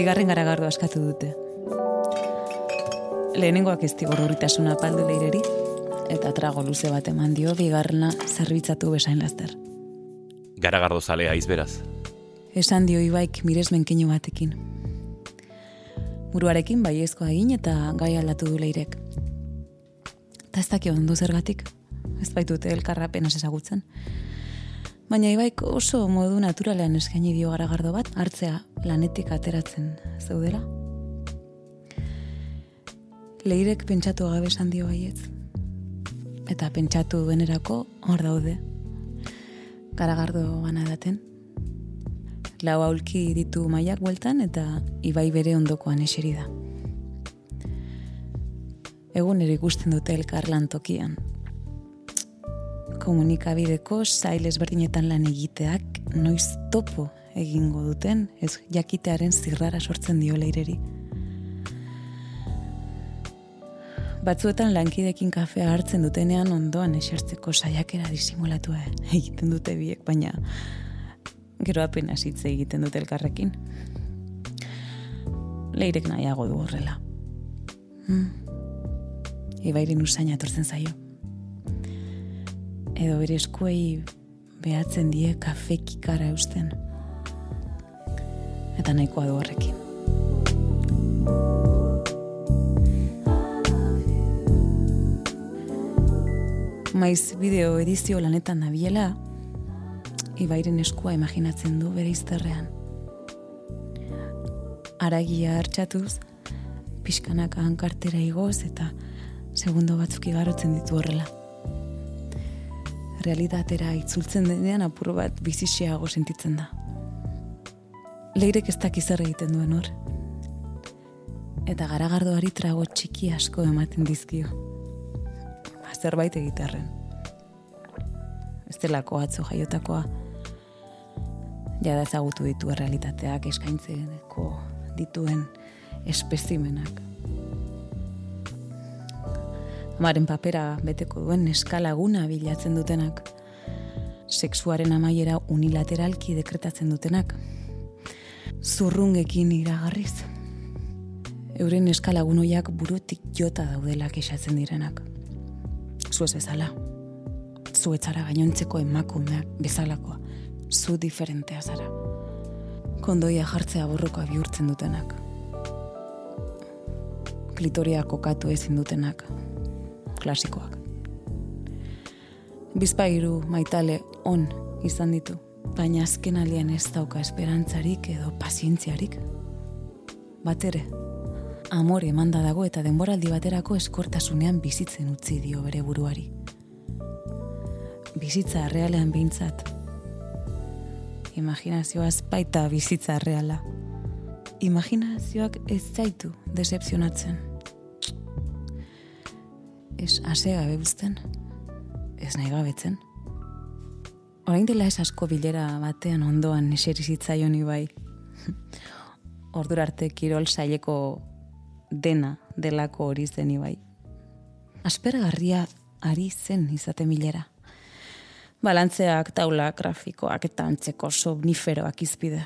Bigarren garagardo askatu dute. Lehenengoak ez digor urritasuna paldu leireri, eta trago luze bat eman dio bigarrena zerbitzatu besain laster. Garagardo zalea izberaz. Esan dio ibaik miresmen keinu batekin. Buruarekin baiezkoa egin eta gai aldatu du leirek. Eta ez dakio ondo zergatik, ez baitute elkarra ezagutzen. Baina ibaik oso modu naturalean eskaini dio garagardo bat, hartzea lanetik ateratzen zeudela. Leirek pentsatu agabe esan dio baietz. Eta pentsatu duenerako hor daude. Garagardo gana daten. Lau aulki ditu maiak bueltan eta ibai bere ondokoan eseri da. Egun ikusten dute elkar tokian, komunikabideko sail ezberdinetan lan egiteak noiz topo egingo duten ez jakitearen zirrara sortzen dio leireri. Batzuetan lankidekin kafea hartzen dutenean ondoan esertzeko saiakera disimulatu egiten dute biek, baina gero apenas hitz egiten dute elkarrekin. Leirek nahiago du horrela. Hmm. Ibairin usaina etortzen zaio edo bere eskuei behatzen die kafe kikara eusten. Eta nahikoa du horrekin. Maiz bideo edizio lanetan nabiela, Ibairen eskua imaginatzen du bere izterrean. Aragia hartxatuz, pixkanaka hankartera igoz eta segundo batzuk igarotzen ditu horrela realitatera itzultzen denean apur bat bizixiago sentitzen da. Leirek ez dakiz egiten duen hor. Eta garagardoari trago txiki asko ematen dizkio. Ba, zerbait egiterren. Ez delako atzo jaiotakoa. Jada ezagutu ditu realitateak eskaintzeko dituen espezimenak amaren papera beteko duen eskalaguna bilatzen dutenak, sexuaren amaiera unilateralki dekretatzen dutenak, zurrungekin iragarriz, euren eskalagunoiak burutik jota daudelak esatzen direnak. Zuez bezala, zuetzara gainontzeko emakumeak bezalakoa, zu diferentea zara. Kondoia jartzea borrokoa bihurtzen dutenak. Klitoria kokatu ezin dutenak, klasikoak. Bizpairu maitale on izan ditu, baina azken alien ez dauka esperantzarik edo pazientziarik. Bat ere, amore manda dago eta denboraldi baterako eskortasunean bizitzen utzi dio bere buruari. Bizitza realean behintzat. Imaginazioa baita bizitza reala. Imaginazioak ez zaitu decepzionatzen ez ase gabe uzten, ez nahi gabetzen. Orain dela ez asko bilera batean ondoan eseri zitzaion bai. Ordura arte kirol saileko dena delako hori zen ibai. Aspergarria ari zen izate milera. Balantzeak, taula, grafikoak eta antzeko somniferoak izpide.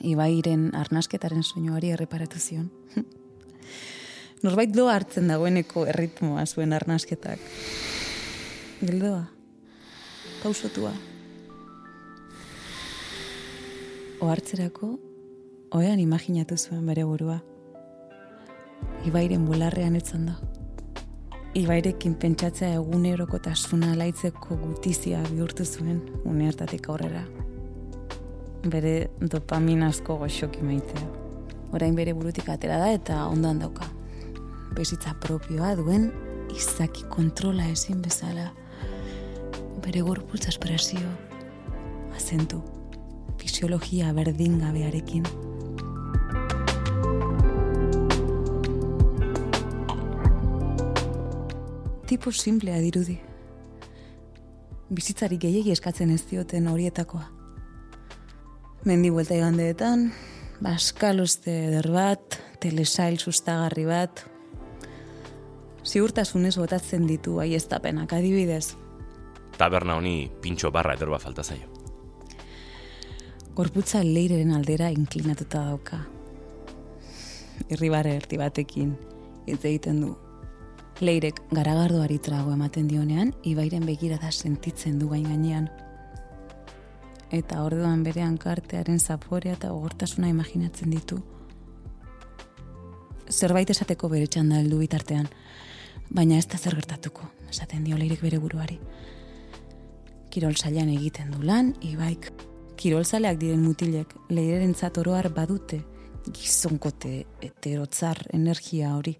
Ibairen arnasketaren soinuari erreparatu zion. Norbait doa hartzen dagoeneko erritmoa zuen arnasketak. Gildoa. Pausotua. Oartzerako, oean imaginatu zuen bere burua. Ibairen bularrean etzan da. Ibairekin pentsatzea eguneroko tasuna laitzeko gutizia bihurtu zuen une hartatik aurrera. Bere dopaminazko goxoki maitea. Orain bere burutik atera da eta ondan dauka bezitza propioa duen izaki kontrola ezin bezala. Bere gorputza espresio azentu fisiologia berdin gabearekin tipo simplea dirudi. Bizitzari gehiegi eskatzen ez dioten horietakoa. Mendi buelta igandeetan baskaluzte eder bat telesail sustagarri bat, ziurtasunez botatzen ditu aiestapenak adibidez. Taberna honi pintxo barra ederba falta zaio. Gorputza leireren aldera inklinatuta dauka. Irribare erti batekin hitz egiten du. Leirek garagardoari trago ematen dionean, ibairen begira da sentitzen du gain gainean. Eta orduan berean kartearen zaporea eta ogortasuna imaginatzen ditu. Zerbait esateko bere txanda heldu bitartean, baina ez da zer gertatuko, esaten dio leirek bere buruari. Kirol zailan egiten du lan, ibaik. Kirol zaleak diren mutilek, leireren zatoroar badute, gizonkote eterotzar energia hori.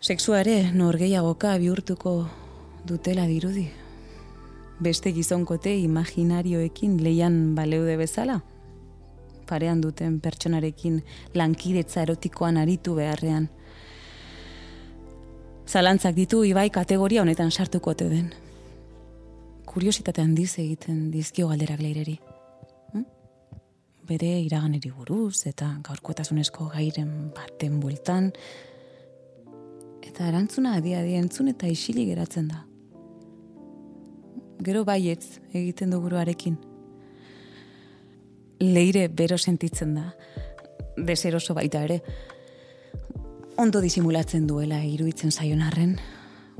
Sexua ere norgeiagoka bihurtuko dutela dirudi. Beste gizonkote imaginarioekin leian baleude bezala. Parean duten pertsonarekin lankidetza erotikoan aritu beharrean. Zalantzak ditu ibai kategoria honetan sartuko ote den. Kuriositate handiz egiten dizkio galderak leireri. Hm? Bere iraganeri buruz eta gaurkotasunezko gairen baten bueltan. Eta erantzuna adi adi entzun eta isili geratzen da. Gero baietz egiten du buruarekin. Leire bero sentitzen da. Deseroso baita ere ondo disimulatzen duela iruditzen zaion arren,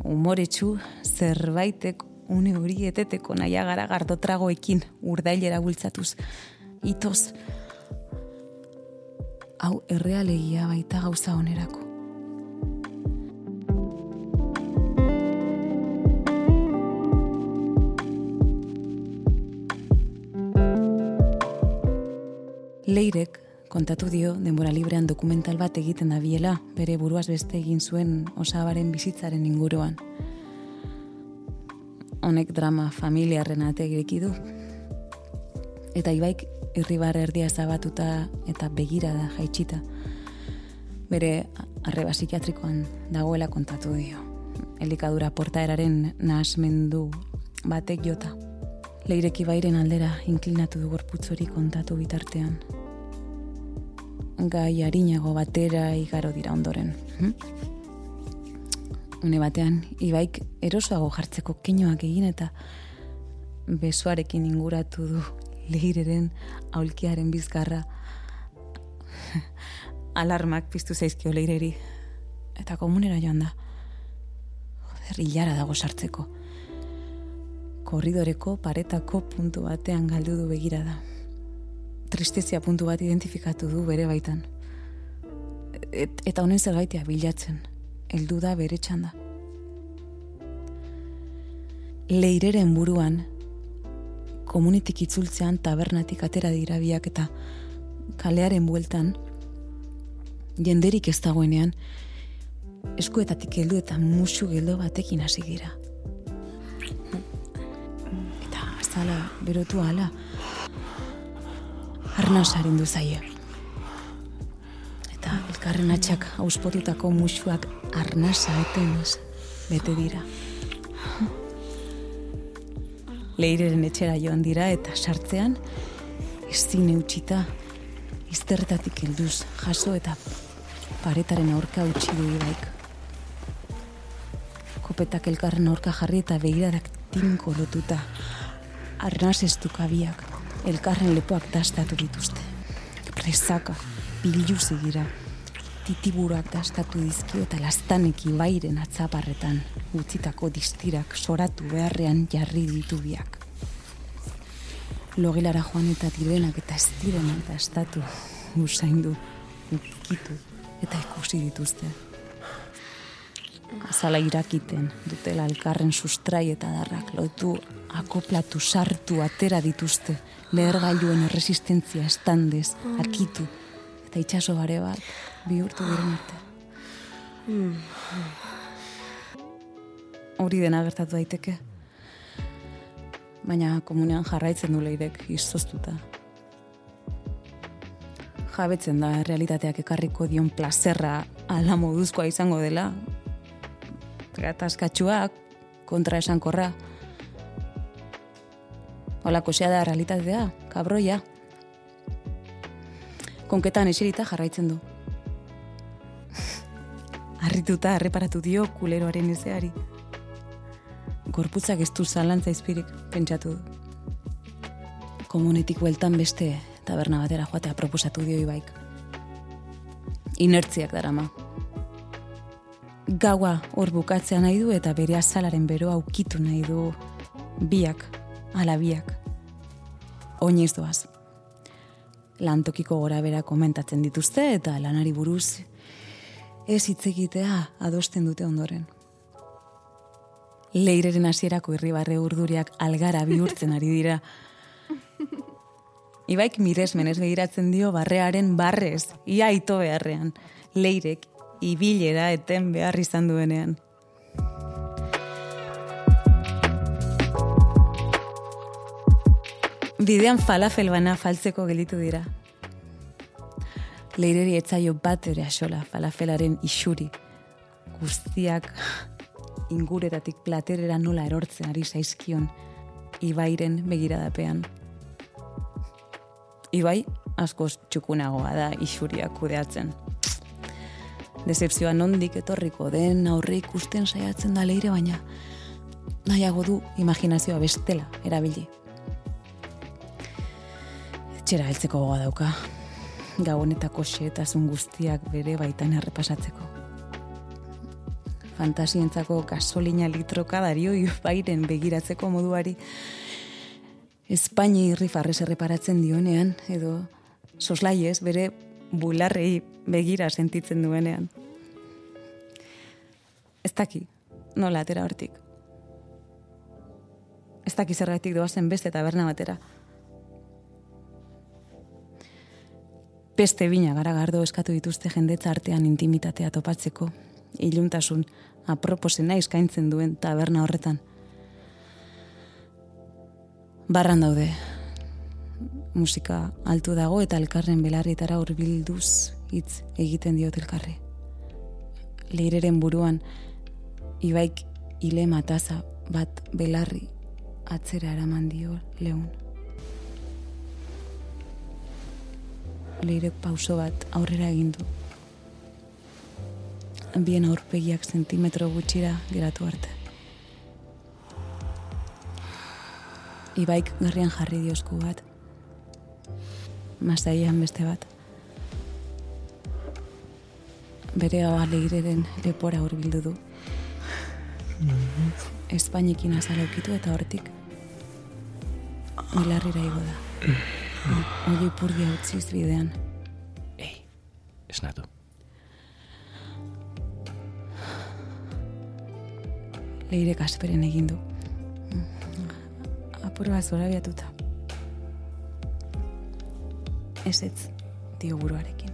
umoretsu zerbaitek une hori eteteko naia gara gardotragoekin urdailera bultzatuz. Itoz, hau errealegia baita gauza onerako. Kontatu dio denbora librean dokumental bat egiten dabiela, bere buruaz beste egin zuen osabaren bizitzaren inguruan. Honek drama familiarren ategireki du. Eta ibaik irribar erdia zabatuta eta begira da jaitsita. Bere arreba psikiatrikoan dagoela kontatu dio. Elikadura portaeraren nahasmendu batek jota. Leireki bairen aldera inklinatu du gorputzori kontatu bitartean gai harinago batera igaro dira ondoren. Hm? Une batean, ibaik erosoago jartzeko keinoak egin eta besoarekin inguratu du lehireren aulkiaren bizkarra alarmak piztu zaizkio leireri eta komunera joan da. Joder, hilara dago sartzeko. Korridoreko paretako puntu batean galdu du begira da tristezia puntu bat identifikatu du bere baitan. Et, eta honen zerbaitea bilatzen, heldu da bere txanda. Leireren buruan, komunitik itzultzean tabernatik atera dira biak eta kalearen bueltan, jenderik ez dagoenean, eskuetatik heldu eta musu geldo batekin hasi dira. Eta azala, berotu ala, arnasaren du zaie. Eta elkarren atxak auspotutako musuak arnasa etenez bete dira. Leireren etxera joan dira eta sartzean ezin eutxita izterretatik helduz jaso eta paretaren aurka utzi du ibaik. Kopetak elkarren aurka jarri eta begiradak tinko lotuta arnaz ez dukabiak elkarren lepoak dastatu dituzte. Presaka, biluzi gira, titiburak dastatu dizkio eta lastaneki bairen atzaparretan utzitako distirak soratu beharrean jarri ditu biak. Logelara joan eta direnak eta ez direnak dastatu usaindu, ukitu eta ikusi dituzte. Azala irakiten dutela elkarren sustrai eta darrak lotu akoplatu sartu atera dituzte lehergailuen erresistentzia estandez, mm. akitu, eta itxaso bare bat, bihurtu diren arte. Mm. Hori dena gertatu daiteke. Baina komunean jarraitzen du leirek izoztuta. Jabetzen da realitateak ekarriko dion plazerra ala moduzkoa izango dela. Gatazkatxuak, kontra esankorra, Hola, kosea da realitatea, kabroia. Konketan eserita jarraitzen du. Arrituta, arreparatu dio kuleroaren ezeari. Gorputzak ez du zalantza izpirik, pentsatu du. komunetik bueltan beste taberna batera joatea proposatu dio ibaik. Inertziak darama. Gaua hor bukatzea nahi du eta bere azalaren beroa ukitu nahi du biak, ala biak. Oinez doaz. Lantokiko gora bera komentatzen dituzte eta lanari buruz ez hitz egitea adosten dute ondoren. Leireren hasierako irribarre urduriak algara bihurtzen ari dira. Ibaik miresmen ez begiratzen dio barrearen barrez, ia ito beharrean. Leirek ibilera eten behar izan duenean. Bidean falafel bana faltzeko gelitu dira. Leireri etzaio bat ere asola falafelaren isuri. Guztiak inguretatik platerera nola erortzen ari zaizkion Ibairen begiradapean. Ibai askoz txukunagoa da isuriak kudeatzen. Decepzioa nondik etorriko den aurre ikusten saiatzen da leire baina nahiago du imaginazioa bestela erabili. Txera heltzeko goga dauka. Gabonetako xeetasun guztiak bere baitan errepasatzeko. Fantasientzako gasolina litroka dario ibairen begiratzeko moduari Espaini irri farrez erreparatzen dionean, edo soslaiez bere bularrei begira sentitzen duenean. Ez daki, nola atera hortik. Ez daki zergatik doazen beste taberna batera. Peste bina gara gardo eskatu dituzte jendetza artean intimitatea topatzeko, iluntasun aproposena eskaintzen duen taberna horretan. Barran daude, musika altu dago eta elkarren belarritara hurbilduz hitz egiten diot elkarri. Leireren buruan ibaik ile mataza bat belarri atzera eraman dio leun. Leirek pauso bat aurrera egin du. Bien aurpegiak sentimetro gutxira geratu arte. Ibaik garrian jarri diosku bat. Masaian beste bat. Bere hau leireren lepora hurbildu du. Espainikin azalaukitu eta hortik Milarrira igo da. Oli purdia utziz bidean. Ei, esnatu. Leire kasperen egin du. Apur bat zora biatuta. Ez ez, dio buruarekin.